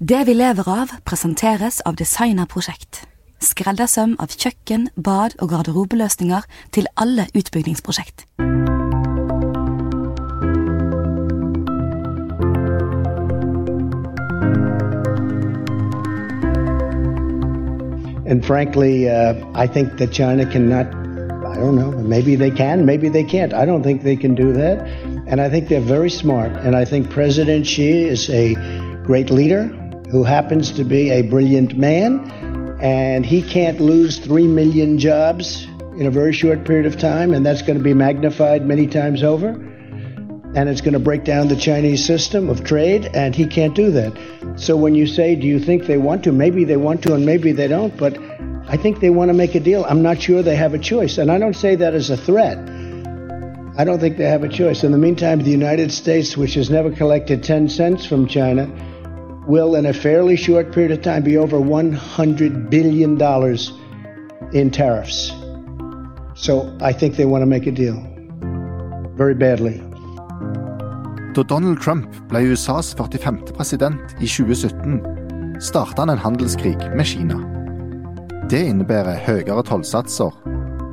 Det vi lever av, presenteres av Designerprosjekt. Skreddersøm av kjøkken, bad og garderobeløsninger til alle utbyggingsprosjekt. And frankly, uh, I think that China cannot, I don't know, maybe they can, maybe they can't. I don't think they can do that. And I think they're very smart. And I think President Xi is a great leader who happens to be a brilliant man. And he can't lose 3 million jobs in a very short period of time. And that's going to be magnified many times over. And it's going to break down the Chinese system of trade. And he can't do that. So when you say, do you think they want to? Maybe they want to and maybe they don't. But I think they want to make a deal. I'm not sure they have a choice. And I don't say that as a threat. I don't think they have a choice. In the meantime, the United States, which has never collected 10 cents from China, will, in a fairly short period of time, be over $100 billion in tariffs. So I think they want to make a deal. Very badly. Da Donald Trump ble USAs 45. president i 2017, starta han en handelskrig med Kina. Det innebærer høyere tollsatser,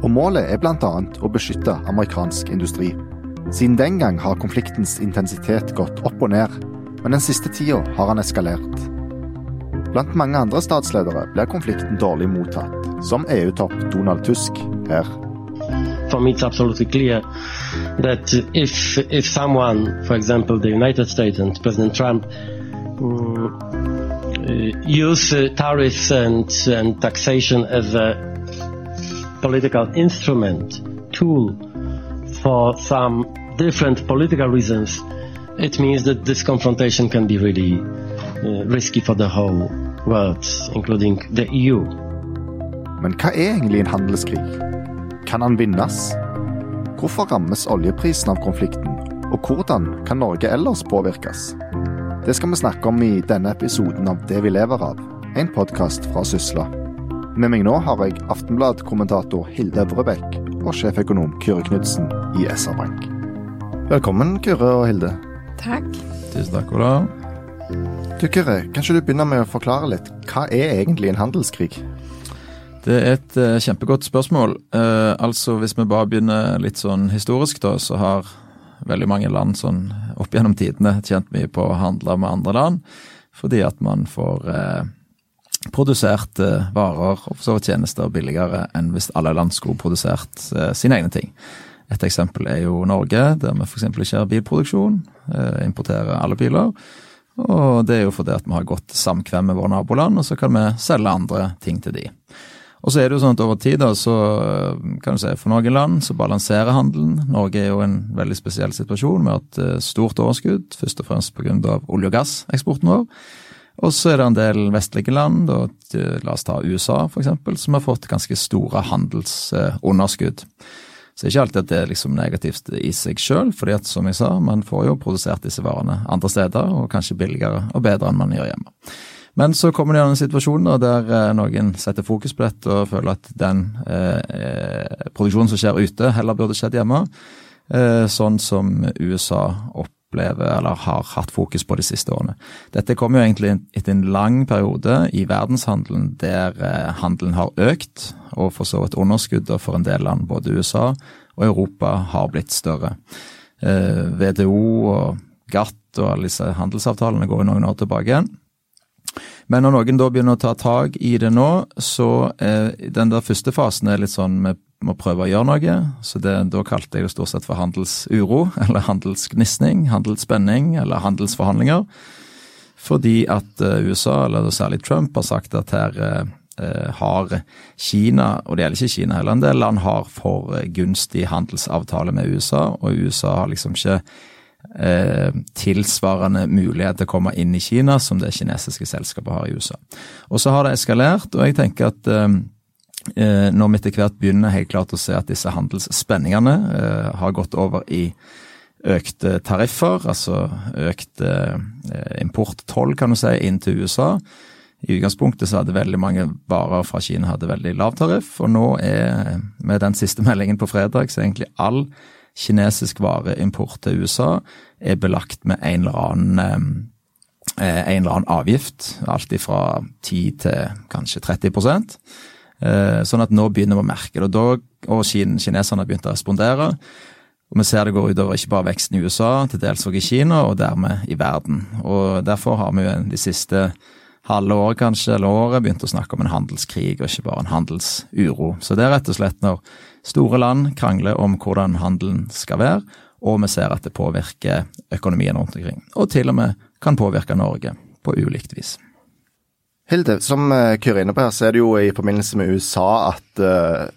og målet er bl.a. å beskytte amerikansk industri. Siden den gang har konfliktens intensitet gått opp og ned, men den siste tida har han eskalert. Blant mange andre statsledere blir konflikten dårlig mottatt, som EU-topp Donald Tusk her. For me, it's absolutely clear that if if someone, for example, the United States and President Trump, um, use uh, tariffs and and taxation as a political instrument, tool for some different political reasons, it means that this confrontation can be really uh, risky for the whole world, including the EU. Men hva er egentlig en handelskrig? Kan han vinnes? Hvorfor rammes oljeprisen av konflikten, og hvordan kan Norge ellers påvirkes? Det skal vi snakke om i denne episoden av Det vi lever av, en podkast fra Sysla. Med meg nå har jeg Aftenblad-kommentator Hilde Øvrebekk og sjeføkonom Kyrre Knudsen i SR-Bank. Velkommen, Kyrre og Hilde. Takk. Tusen takk Ola. du Kyrre, kan ikke du begynne med å forklare litt? Hva er egentlig en handelskrig? Det er et uh, kjempegodt spørsmål. Uh, altså, Hvis vi bare begynner litt sånn historisk, da, så har veldig mange land sånn opp gjennom tidene tjent mye på å handle med andre land, fordi at man får uh, produsert varer og for så vidt tjenester billigere enn hvis alle land skulle produsert sine egne ting. Et eksempel er jo Norge, der vi f.eks. ikke har bilproduksjon, importerer alle biler. Og det er jo fordi at vi har godt samkvem med våre naboland, og så kan vi selge andre ting til de. Og så er det jo sånn at over tid, da, så kan du si for noen land så balanserer handelen. Norge er jo en veldig spesiell situasjon med et stort overskudd, først og fremst pga. olje- og gasseksporten vår. Og så er det en del vestlige land, da, la oss ta USA f.eks., som har fått ganske store handelsunderskudd. Så ikke alltid at det er liksom negativt i seg sjøl, fordi at som jeg sa, man får jo produsert disse varene andre steder, og kanskje billigere og bedre enn man gjør hjemme. Men så kommer det en situasjon der eh, noen setter fokus på dette og føler at den eh, produksjonen som skjer ute, heller burde skjedd hjemme. Eh, sånn som USA opplever, eller har hatt fokus på de siste årene. Dette kommer jo egentlig etter en lang periode i verdenshandelen der eh, handelen har økt, og for så vidt underskuddet for en del land, både USA og Europa, har blitt større. Eh, WTO og GATT og alle disse handelsavtalene går jo noen år tilbake igjen. Men når noen da begynner å ta tak i det nå, så eh, den der første fasen er litt sånn vi må prøve å gjøre noe. Så det, da kalte jeg det stort sett for handelsuro, eller handelsgnisning, handelsspenning eller handelsforhandlinger. Fordi at eh, USA, eller særlig Trump, har sagt at her eh, har Kina, og det gjelder ikke Kina heller, en del land har for gunstig handelsavtale med USA, og USA har liksom ikke Eh, tilsvarende mulighet til å komme inn i Kina som det kinesiske selskapet har i USA. Og så har det eskalert, og jeg tenker at eh, når vi etter hvert begynner helt klart å se at disse handelsspenningene eh, har gått over i økte tariffer, altså økt eh, importtoll, kan du si, inn til USA. I utgangspunktet så hadde veldig mange varer fra Kina hadde veldig lav tariff, og nå er, med den siste meldingen på fredag, så er egentlig all kinesisk vareimport til USA er belagt med en eller annen eh, en eller annen avgift. Alt fra 10 til kanskje 30 eh, Sånn at nå begynner vi å merke det. Og, kineserne har begynt å respondere. Og Vi ser det går utover ikke bare veksten i USA, til dels også i Kina, og dermed i verden. Og Derfor har vi de siste halve året kanskje, eller året begynt å snakke om en handelskrig, og ikke bare en handelsuro. Så det er rett og slett når store land krangler om hvordan handelen skal være, og vi ser at det påvirker økonomien rundt omkring. Og til og med kan påvirke Norge på ulikt vis. Hilde, som eh, Kyrre inne på her, så er det jo i forbindelse med USA at uh,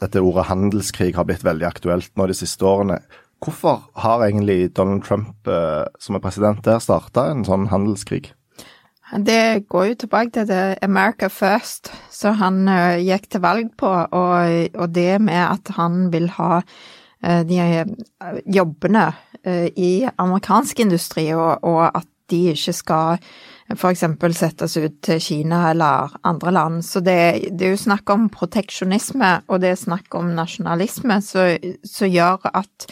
dette ordet handelskrig har blitt veldig aktuelt nå de siste årene. Hvorfor har egentlig Donald Trump, uh, som er president der, starta en sånn handelskrig? Det går jo tilbake til det America First, som han uh, gikk til valg på, og, og, det med at han vil ha uh, de jobbene uh, i amerikansk industri, og, og, at de ikke skal f.eks. settes ut til Kina eller andre land. Så det, det, er jo snakk om proteksjonisme, og det er snakk om nasjonalisme, som gjør at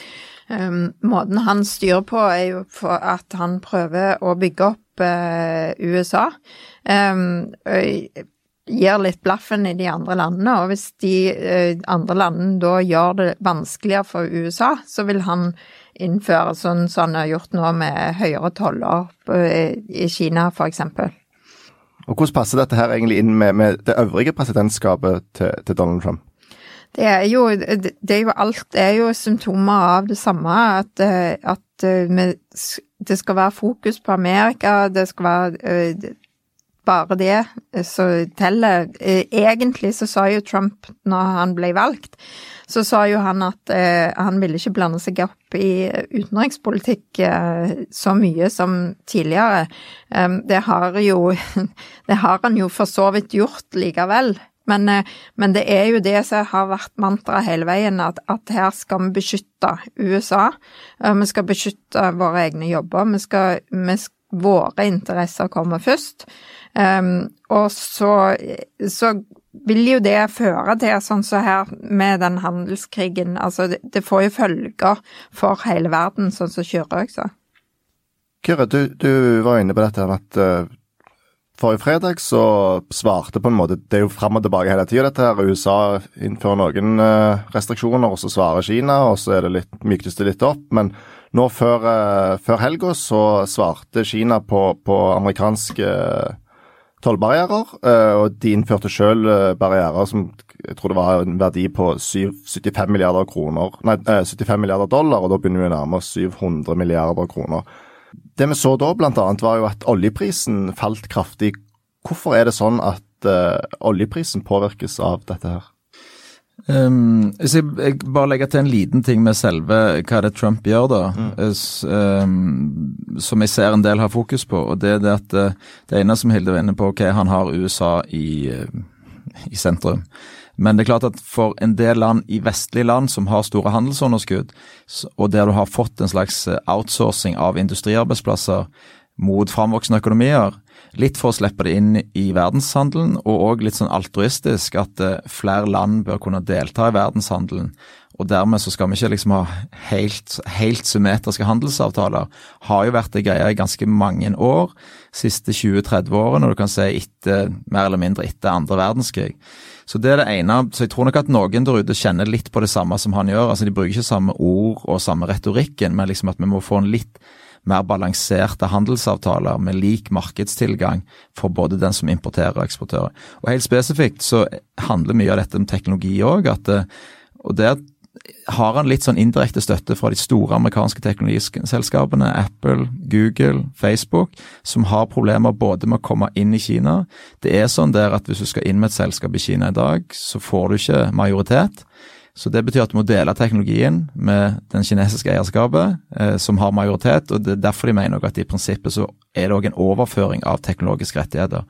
um, måten han styrer på, er jo at han prøver å bygge opp uh, USA. Um, gir litt blaffen i de andre landene, og hvis de uh, andre landene da gjør det vanskeligere for USA, så vil han innføre sånn som han har gjort nå med høyere toller i Kina, f.eks. Og Hvordan passer dette her egentlig inn med, med det øvrige presidentskapet til, til Donald Trump? Det er jo, det er jo alt er jo symptomer av det samme. At, at det skal være fokus på Amerika, det skal være bare det som teller. Egentlig så sa jo Trump, når han ble valgt, så sa jo han at eh, han ville ikke blande seg opp i utenrikspolitikk eh, så mye som tidligere. Det har jo Det har han jo for så vidt gjort likevel. Men, eh, men, det er jo det som har vært mantraet hele veien, at, at, her skal vi beskytte USA. Vi skal beskytte våre egne jobber. Vi skal, vi, våre interesser kommer først. Um, og så, så, vil jo det føre til, sånn som så her med den handelskrigen, altså det, det, får jo følger for hele verden, sånn som Kyrre sa. Kyrre, du, du, var inne på dette med at uh, Forrige fredag så svarte på en måte Det er jo fram og tilbake hele tida, dette her. USA innfører noen uh, restriksjoner, og så svarer Kina, og så er det litt, myknes det litt opp. Men nå før, uh, før helga så svarte Kina på, på amerikanske uh, tollbarrierer, og de innførte sjøl barrierer som jeg tror det var en verdi på 75 milliarder kroner, nei, 75 milliarder dollar, og da begynner vi å nærme oss 700 milliarder kroner. Det vi så da bl.a. var jo at oljeprisen falt kraftig. Hvorfor er det sånn at uh, oljeprisen påvirkes av dette her? Um, jeg, jeg bare legger til en liten ting med selve hva det Trump gjør, da. Mm. Um, som jeg ser en del har fokus på. og Det er det at uh, det ene som Hilde var inne på, ok, han har USA i, uh, i sentrum. Men det er klart at for en del land i vestlige land som har store handelsunderskudd, og der du har fått en slags eh, outsourcing av industriarbeidsplasser mot framvoksende økonomier, litt for å slippe det inn i verdenshandelen, og òg litt sånn altruistisk at eh, flere land bør kunne delta i verdenshandelen. Og dermed så skal vi ikke liksom ha helt, helt symmetriske handelsavtaler. Har jo vært det greia i ganske mange år, siste 20-30 årene, og du kan si etter, mer eller mindre etter andre verdenskrig. Så det er det ene. Så jeg tror nok at noen der ute kjenner litt på det samme som han gjør. Altså De bruker ikke samme ord og samme retorikken, men liksom at vi må få en litt mer balanserte handelsavtaler med lik markedstilgang for både den som importerer og eksporterer. Og Helt spesifikt så handler mye av dette om teknologi òg. Og der har han litt sånn indirekte støtte fra de store amerikanske teknologiselskapene, Apple, Google, Facebook, som har problemer både med å komme inn i Kina. Det er sånn der at hvis du skal inn med et selskap i Kina i dag, så får du ikke majoritet. Så det betyr at du må dele teknologien med den kinesiske eierskapet, eh, som har majoritet. og det er Derfor de mener at i prinsippet så er det òg en overføring av teknologiske rettigheter.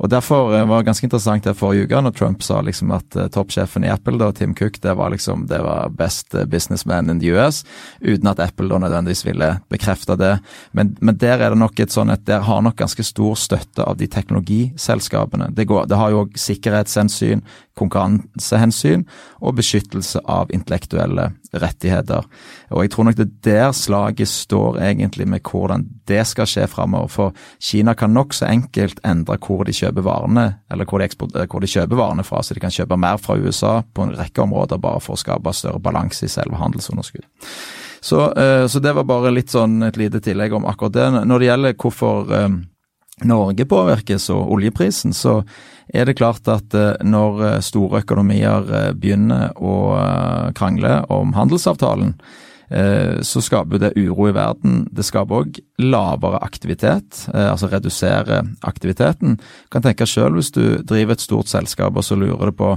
Og Derfor eh, var det ganske interessant det forrige uke når Trump sa liksom at uh, toppsjefen i Apple, da, Tim Cook, det var liksom det var best businessman in the US, uten at Apple da nødvendigvis ville bekrefte det. Men, men, der er det nok et sånn at der har nok ganske stor støtte av de teknologiselskapene. Det, går, det har jo sikkerhetshensyn, konkurransehensyn og beskyttelse av intellektuelle rettigheter. Og jeg tror nok det er der slaget står egentlig med hvordan det skal skje framover. For Kina kan nokså enkelt endre hvor de kjøper varene, eller hvor de, hvor de, kjøper varene fra. Så de kan kjøpe mer fra USA på en rekke områder bare for å skape større balanse i selve handelsunderskudd. Så, eh, så, det var bare litt sånn et lite tillegg om akkurat det. Når det gjelder hvorfor eh, Norge påvirkes og oljeprisen, så er det klart at eh, når eh, store økonomier eh, begynner å krangle om handelsavtalen, så skaper det uro i verden. Det skaper òg lavere aktivitet, altså redusere aktiviteten. Du kan tenke selv hvis du driver et stort selskap og så lurer du på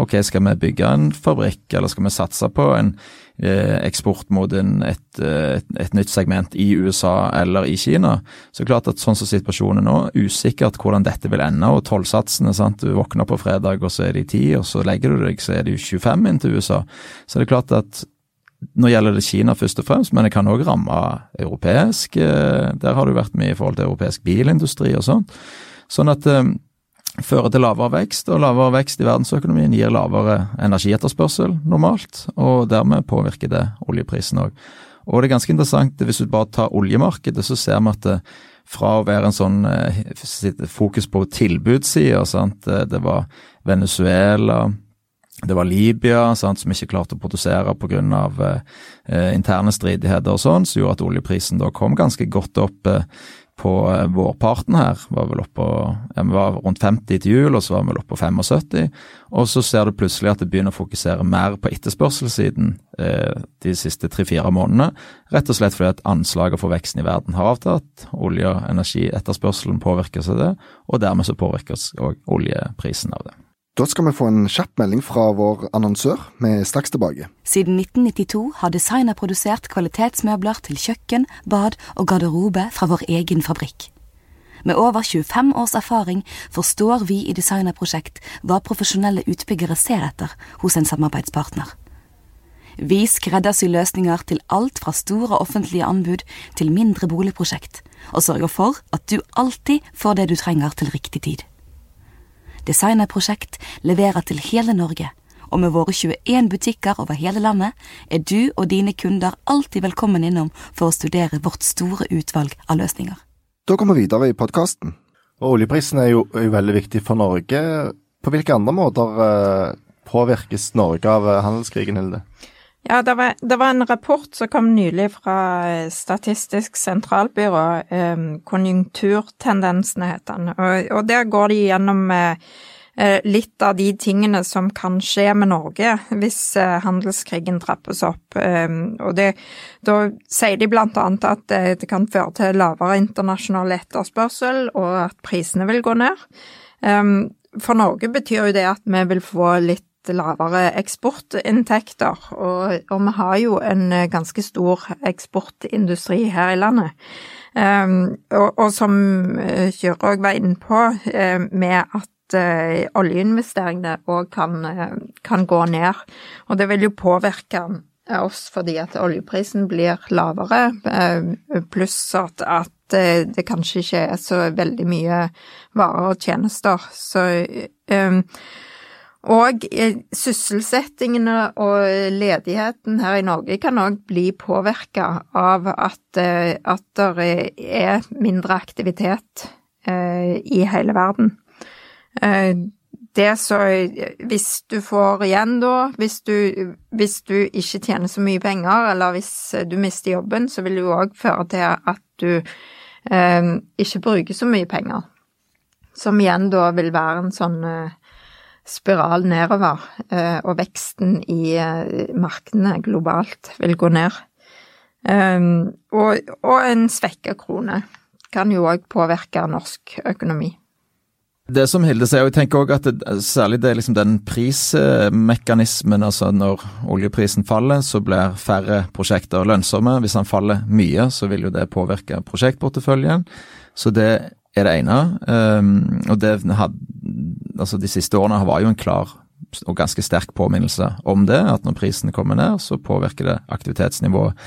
ok, skal vi bygge en fabrikk, eller skal vi satse på en eksport mot et, eh, et, et, nytt segment i USA eller i Kina. Så klart at sånn som situasjonen nå, usikkert hvordan dette vil ende. Og tollsatsene, sant. Du våkner på fredag og så er de 10, og så legger du deg, så er det jo 25 inn til USA. Så det er klart at nå gjelder det Kina først og fremst, men det kan òg ramme europeisk. Eh, der har det vært mye i forhold til europeisk bilindustri og sånt. Sånn at fører til lavere vekst, og lavere vekst i verdensøkonomien gir lavere energietterspørsel normalt, og dermed påvirker det oljeprisen òg. Og det er ganske interessant, hvis du bare tar oljemarkedet, så ser vi at det, fra å være en sånn eh, fokus på tilbudssida, det var Venezuela, det var Libya sant, som ikke klarte å produsere pga. Eh, interne stridigheter og sånn, som gjorde at oljeprisen da kom ganske godt opp eh, på eh, vårparten her. Var vel oppe ja, Vi var rundt 50 til jul, og så var vi vel på 75. Og så ser du plutselig at det begynner å fokusere mer på etterspørselssiden eh, de siste tre-fire månedene. Rett og slett fordi at anslaget for veksten i verden har avtatt. Olje- og energietterspørselen påvirkes av det, og dermed så påvirkes òg oljeprisen av det. Da skal vi få en kjapp melding fra vår annonsør. Vi er straks tilbake. Siden 1992 har designer produsert kvalitetsmøbler til kjøkken, bad og garderobe fra vår egen fabrikk. Med over 25 års erfaring forstår vi i Designerprosjekt hva profesjonelle utbyggere ser etter hos en samarbeidspartner. Vi skreddersyr løsninger til alt fra store offentlige anbud til mindre boligprosjekt, og sørger for at du alltid får det du trenger til riktig tid. Designerprosjekt leverer til hele Norge, og med våre 21 butikker over hele landet er du og dine kunder alltid velkommen innom for å studere vårt store utvalg av løsninger. Da kommer vi videre i podkasten. Oljeprisen er jo, er jo, veldig viktig for Norge. På hvilke andre måter uh, påvirkes Norge av uh, handelskrigen, Hilde? Ja, det var, det var, en rapport som kom nylig fra eh, Statistisk sentralbyrå. Eh, konjunkturtendensene heter den. Og, og, der går de gjennom eh, eh, litt av de tingene som kan skje med Norge hvis eh, handelskrigen trappes opp. Eh, og det, da sier de blant annet at det, kan føre til lavere internasjonal etterspørsel, og at prisene vil gå ned. for Norge betyr jo det at vi vil få litt lavere eksportinntekter, og, og, vi har jo en eh, ganske stor eksportindustri her i landet. Um, og, og, som eh, Kyrre var inne på, uh, med at oljeinvesteringene òg kan, kan, gå ned. Og det vil jo påvirke oss fordi at oljeprisen blir lavere, pluss at, at det kanskje ikke er så veldig mye varer og tjenester. Så um, og sysselsettingen sysselsettingene og ledigheten her i Norge kan òg bli påvirka av at, eh, at det er mindre aktivitet eh, i hele verden. Det så Hvis du får igjen da, hvis du, hvis du ikke tjener så mye penger, eller hvis du mister jobben, så vil det jo òg føre til at du ikke bruker så mye penger. Som igjen da vil være en sånn spiral nedover, eh, og veksten i eh, markedene globalt vil gå ned. Ehm, og, og en svekka krone kan jo òg påvirke norsk økonomi. Det som Hilde sier, og jeg tenker også at det, særlig det er liksom den prismekanismen, altså når oljeprisen faller, så blir færre prosjekter lønnsomme. Hvis den faller mye, så vil jo det påvirke prosjektporteføljen. Så det er det ene. Um, og det had, altså De siste årene var jo en klar og ganske sterk påminnelse om det, at når prisen kommer ned, så påvirker det aktivitetsnivået.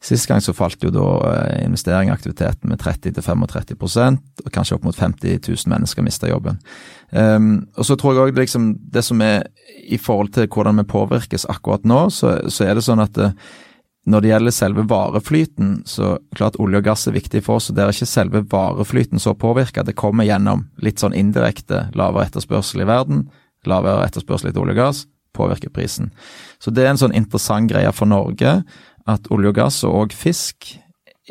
Sist gang så falt jo da eh, investering med 30-35% og kanskje opp mot 50 000 mennesker mista jobben. Um, og så tror jeg òg liksom, det som er i forhold til hvordan vi påvirkes akkurat nå, så, så er det sånn at eh, når det gjelder selve vareflyten, så klart olje og gass er viktig for oss, og det er ikke selve vareflyten så påvirka. Det kommer gjennom litt sånn indirekte lavere etterspørsel i verden, lavere etterspørsel etter olje og gass, påvirker prisen. Så det er en sånn interessant greie for Norge at olje og gass og fisk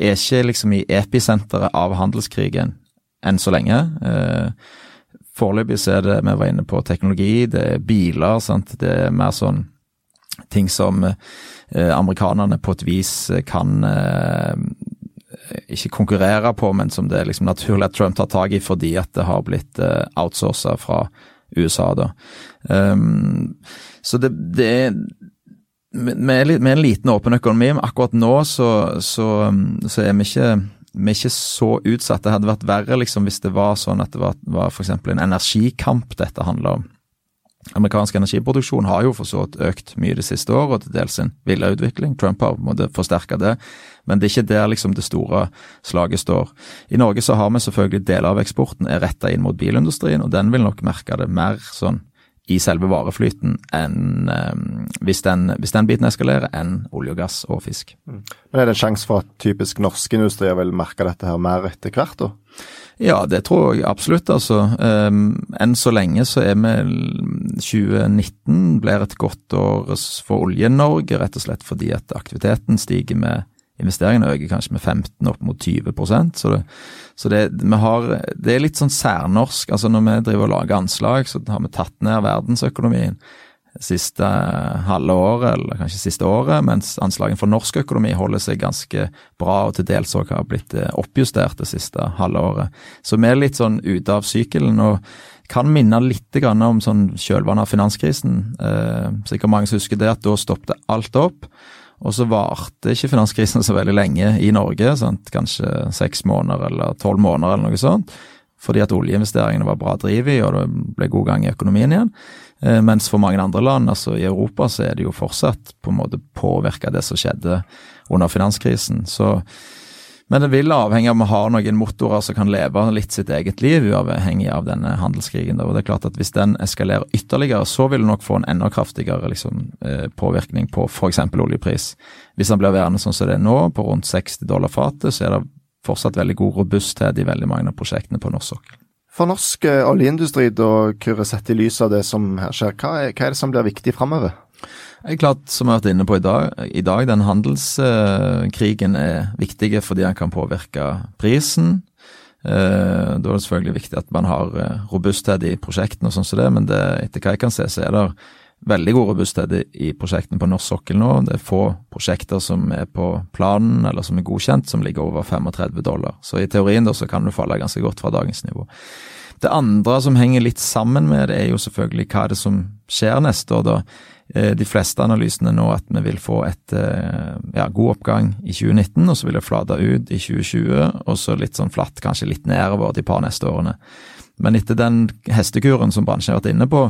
er ikke liksom i episenteret av handelskrigen enn så lenge. Eh, Foreløpig så er det, vi var inne på teknologi, det er biler, sant? det er mer sånn ting som eh, amerikanerne på et vis kan eh, ikke konkurrere på, men som det er liksom naturlig at Trump tar tak i fordi at det har blitt eh, outsourca fra USA. da. Um, så det, det er med, med, en liten åpen økonomi, men akkurat nå så, så, så er vi ikke, vi er ikke så utsatt. Det hadde vært verre liksom, hvis det var sånn at det var, var f.eks. en energikamp dette handler om. Amerikansk energiproduksjon har jo for så vidt økt mye det siste året, og til dels en villa utvikling. Trump har på en måte forsterka det, men det er ikke der liksom det store slaget står. I Norge så har vi selvfølgelig deler av eksporten er retta inn mot bilindustrien, og den vil nok merke det mer sånn i selve vareflyten enn um, hvis, den, hvis, den, biten eskalerer, enn olje og gass og fisk. Mm. Men Er det en sjanse for at typisk norske industrier vil merke dette her mer etter hvert, da? Ja, det tror jeg absolutt. altså. Um, enn så lenge så er vi 2019 blir et godt år for Olje-Norge, rett og slett fordi at aktiviteten stiger med Investeringene øker kanskje med 15 opp mot 20% så, det, så det, har, det, er litt sånn særnorsk. altså Når vi driver og lager anslag, så har vi tatt ned verdensøkonomien siste halve året, eller kanskje siste året, mens anslagene for norsk økonomi holder seg ganske bra, og til dels òg har blitt eh, oppjustert det siste halve året. Så vi er litt sånn ute av sykelen, og kan minne litt om sånn kjølvannet av finanskrisen. Eh, sikkert mange som husker det, at da stoppet alt opp. Og så varte ikke finanskrisen så veldig lenge i Norge, sant? kanskje seks måneder eller tolv måneder eller noe sånt. Fordi at oljeinvesteringene var bra driv i, og det ble god gang i økonomien igjen. Eh, mens for mange andre land, altså i Europa, så er det jo fortsatt på en måte påvirka det som skjedde under finanskrisen. Så, men det vil avhenge av om vi har noen motorer som kan leve litt sitt eget liv, uavhengig av denne handelskrigen. Og det er klart at Hvis den eskalerer ytterligere, så vil det nok få en enda kraftigere liksom, eh, påvirkning på f.eks. oljepris. Hvis den blir værende sånn som det er nå, på rundt 60 dollar fatet, så er det fortsatt veldig god robusthet i veldig mange av prosjektene på norsk sokkel. For norsk eh, oljeindustri, da, Kyrre, sett i lys av det som her skjer, hva er, hva er det som blir viktig framover? Det er klart, som vi har vært inne på i dag, i dag den handelskrigen er viktig fordi den kan påvirke prisen. Eh, da er det selvfølgelig viktig at man har eh, robusthet i prosjektene og sånn som det, men det, etter hva jeg kan se, så er det veldig god robusthet i prosjektene på norsk sokkel nå. Det er få prosjekter som er på planen eller som er godkjent som ligger over 35 dollar. Så i teorien da så kan du falle ganske godt fra dagens nivå. Det andre som henger litt sammen med det, er jo selvfølgelig hva er det som skjer neste år, da. Eh, de fleste analysene nå at vi vil få et eh, ja, god oppgang i 2019, og så vil det flate ut i 2020, og så litt sånn flatt, kanskje litt nedover de par neste årene. Men etter den hestekuren som bransjen har vært inne på,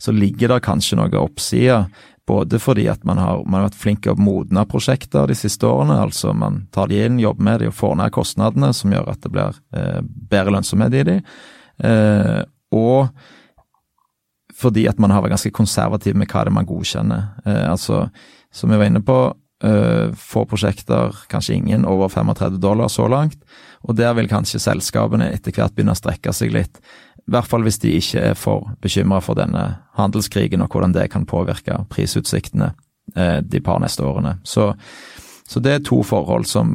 så ligger det kanskje noe oppside. Både fordi at man har, man har vært flink til å modne prosjekter de siste årene. altså Man tar de inn, jobber med de og får ned kostnadene, som gjør at det blir eh, bedre lønnsomhet i de. Eh, og fordi at man har vært ganske konservativ med hva det er man godkjenner. Eh, altså, som vi var inne på, få prosjekter, kanskje ingen, over 35 dollar så langt. Og der vil kanskje selskapene etter hvert begynne å strekke seg litt. I hvert fall hvis de ikke er for bekymra for denne handelskrigen og hvordan det kan påvirke prisutsiktene uh, de par neste årene. Så, så, det er to forhold som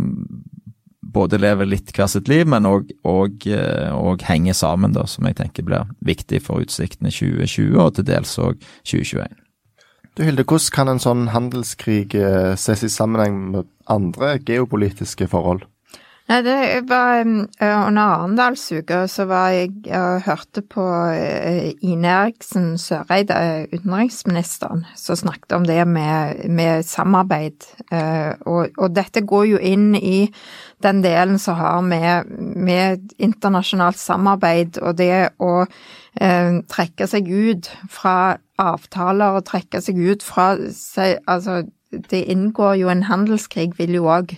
både lever litt hver sitt liv, men òg uh, henger sammen, da, som jeg tenker blir viktig for utsiktene 2020 og til dels òg 2021. Du Hilde, hvordan kan en sånn handelskrig eh, ses i sammenheng med andre geopolitiske forhold? Nei, det var um, Under Arendalsuka så var jeg og hørte på uh, Ine Eriksen Søreide, utenriksministeren, som snakket om det med, med samarbeid. Og, og, dette går jo inn i den delen som har med, med internasjonalt samarbeid og det å trekke seg ut fra avtaler og trekke seg ut fra Altså, det inngår jo en handelskrig, vil jo òg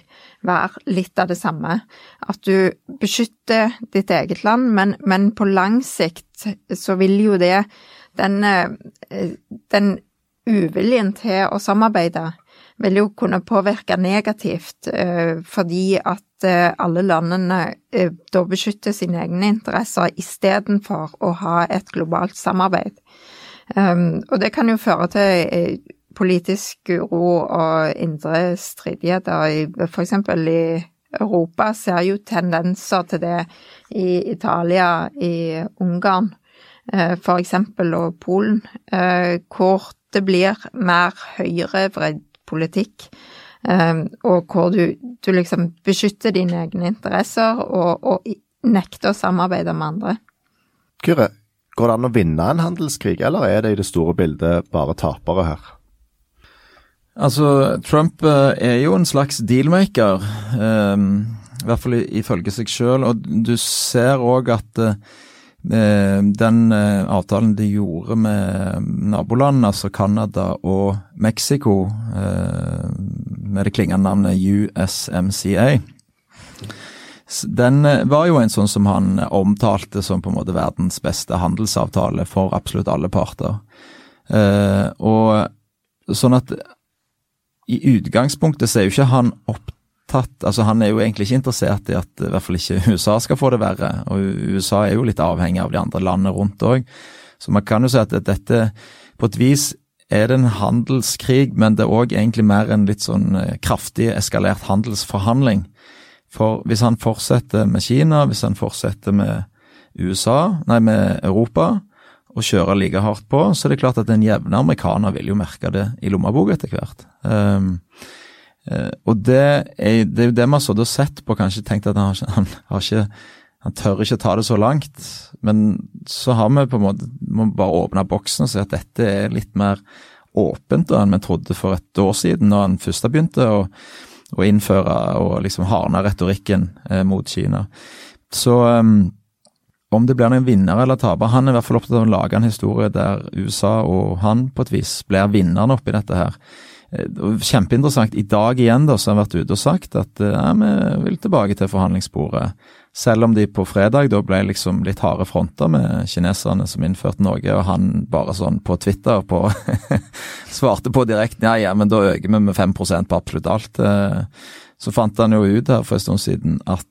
være litt av det samme. At du beskytter ditt eget land, men, men på lang sikt så vil jo det den, eh, den uviljen til å samarbeide vil jo kunne påvirke negativt, eh, fordi at eh, alle landene da beskytter sine egne interesser istedenfor å ha et globalt samarbeid. Um, og det kan jo føre til politisk uro og indre stridigheter. Eksempel i Europa ser jo tendenser til det i Italia, i Ungarn f.eks. for eksempel, og Polen, eh, hvor det blir mer høyrevridd politikk. Eh, og hvor du, du, liksom beskytter dine egne interesser og, og nekter å samarbeide med andre. Kyrre, går det an å vinne en handelskrig, eller er det i det store bildet bare tapere her? Altså, Trump uh, er jo en slags dealmaker, um, i hvert fall ifølge seg sjøl. Og du ser òg at uh, den uh, avtalen de gjorde med nabolandene, altså Canada og Mexico, med det klingende navnet USMCA den var jo en sånn som han omtalte som på en måte verdens beste handelsavtale for absolutt alle parter. og sånn at i utgangspunktet så er jo ikke han opptatt altså Han er jo egentlig ikke interessert i at i hvert fall ikke USA skal få det verre. Og USA er jo litt avhengig av de andre landene rundt òg. Så man kan jo si at dette på et vis er det en handelskrig, men det er òg egentlig mer en litt sånn eh, kraftig eskalert handelsforhandling. For hvis han fortsetter med Kina, hvis han fortsetter med USA, nei, med Europa, og kjøre like hardt på, så er det klart at en jevne amerikaner vil jo merke det i lommeboka etter hvert. Um, uh, og det er, det er jo det vi har sittet og sett på, kanskje tenkt at han, han, har ikke han tør ikke ta det så langt, men så har vi på en måte må bare åpne boksen og si at dette er litt mer åpent enn vi trodde for et år siden, når han først begynte å, å innføre og liksom hardne retorikken eh, mot Kina. Så um, om det blir noen vinner eller taper Han er i hvert fall opptatt av å lage en historie der USA og han på et vis blir vinneren oppi dette her. Eh, kjempeinteressant. I dag igjen da, så har han vært ute og sagt at eh, ja, vi vil tilbake til forhandlingsbordet. Selv om de på fredag da ble liksom litt harde fronter med kineserne som innførte noe, og han bare sånn på Twitter på svarte på direkten ja, ja, men da øker vi med 5% på absolutt alt. Eh, så fant han jo ut her for en stund siden at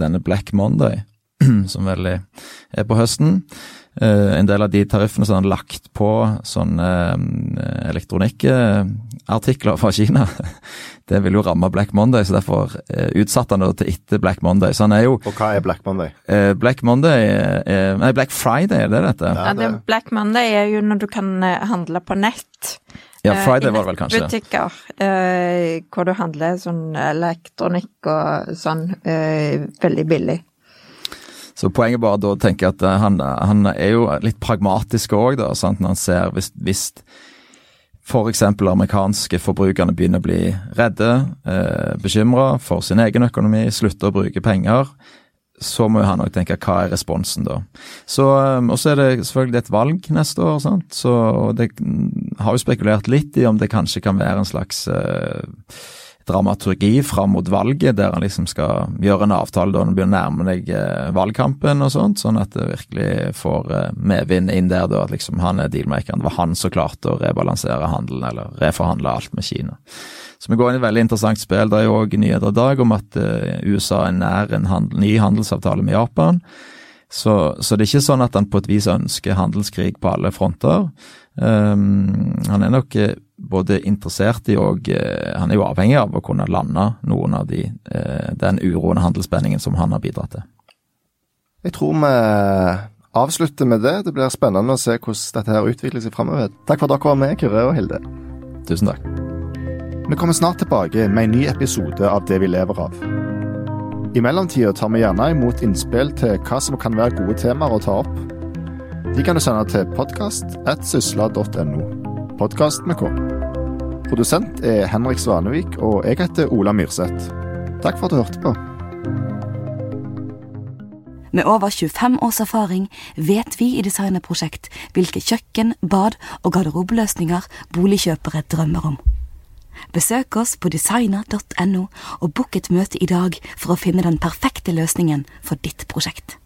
denne Black Monday som vel er på høsten. Uh, en del av de tariffene som er lagt på sånne elektronikkartikler fra Kina, det vil jo ramme Black Monday, så derfor uh, utsatte han det til etter Black Monday. Så han er jo Og hva er Black Monday? Black Monday er, Nei, Black Friday er det dette? Ja, det, Black Monday er jo når du kan handle på nett. Ja, Friday var det vel kanskje. Butikker hvor du handler sånn elektronikk og sånn veldig billig. Så poenget bare da å tenke at eh, han, han er jo litt pragmatisk òg, da. Sant? Når han ser hvis, hvis f.eks. amerikanske forbrukerne begynner å bli redde, eh, bekymra for sin egen økonomi, slutter å bruke penger, så må han òg tenke hva er responsen da. Så, eh, Og så er det selvfølgelig et valg neste år, sant? så det har jo spekulert litt i om det kanskje kan være en slags eh, dramaturgi fram mot valget, der han liksom skal gjøre en avtale da han begynner å nærme deg eh, valgkampen og sånt, sånn at det virkelig får eh, medvind inn der, da, at liksom han er dealmakeren. Det var han som klarte å rebalansere handelen, eller reforhandle alt med Kina. Så vi går inn i et veldig interessant spill. Det er jo òg nyheter i dag om at uh, USA er nær en handel, ny handelsavtale med Japan. Så, så, det er ikke sånn at han på et vis ønsker handelskrig på alle fronter. Um, han er nok både interessert i og eh, Han er jo avhengig av å kunne lande noen av de, eh, den uroen og handelsspenningen som han har bidratt til. Jeg tror vi avslutter med det. Det blir spennende å se hvordan dette her utvikler seg framover. Takk for at dere var med, Kyrre og Hilde. Tusen takk. Vi kommer snart tilbake med en ny episode av Det vi lever av. I mellomtida tar vi gjerne imot innspill til hva som kan være gode temaer å ta opp. De kan du sende til podkast.sysla.no. Podkast med K. Produsent er Henrik Svanevik, og jeg heter Ola Myrseth. Takk for at du hørte på. Med over 25 års erfaring vet vi i Designerprosjekt hvilke kjøkken, bad og garderobeløsninger boligkjøpere drømmer om. Besøk oss på designer.no og book et møte i dag for å finne den perfekte løsningen for ditt prosjekt.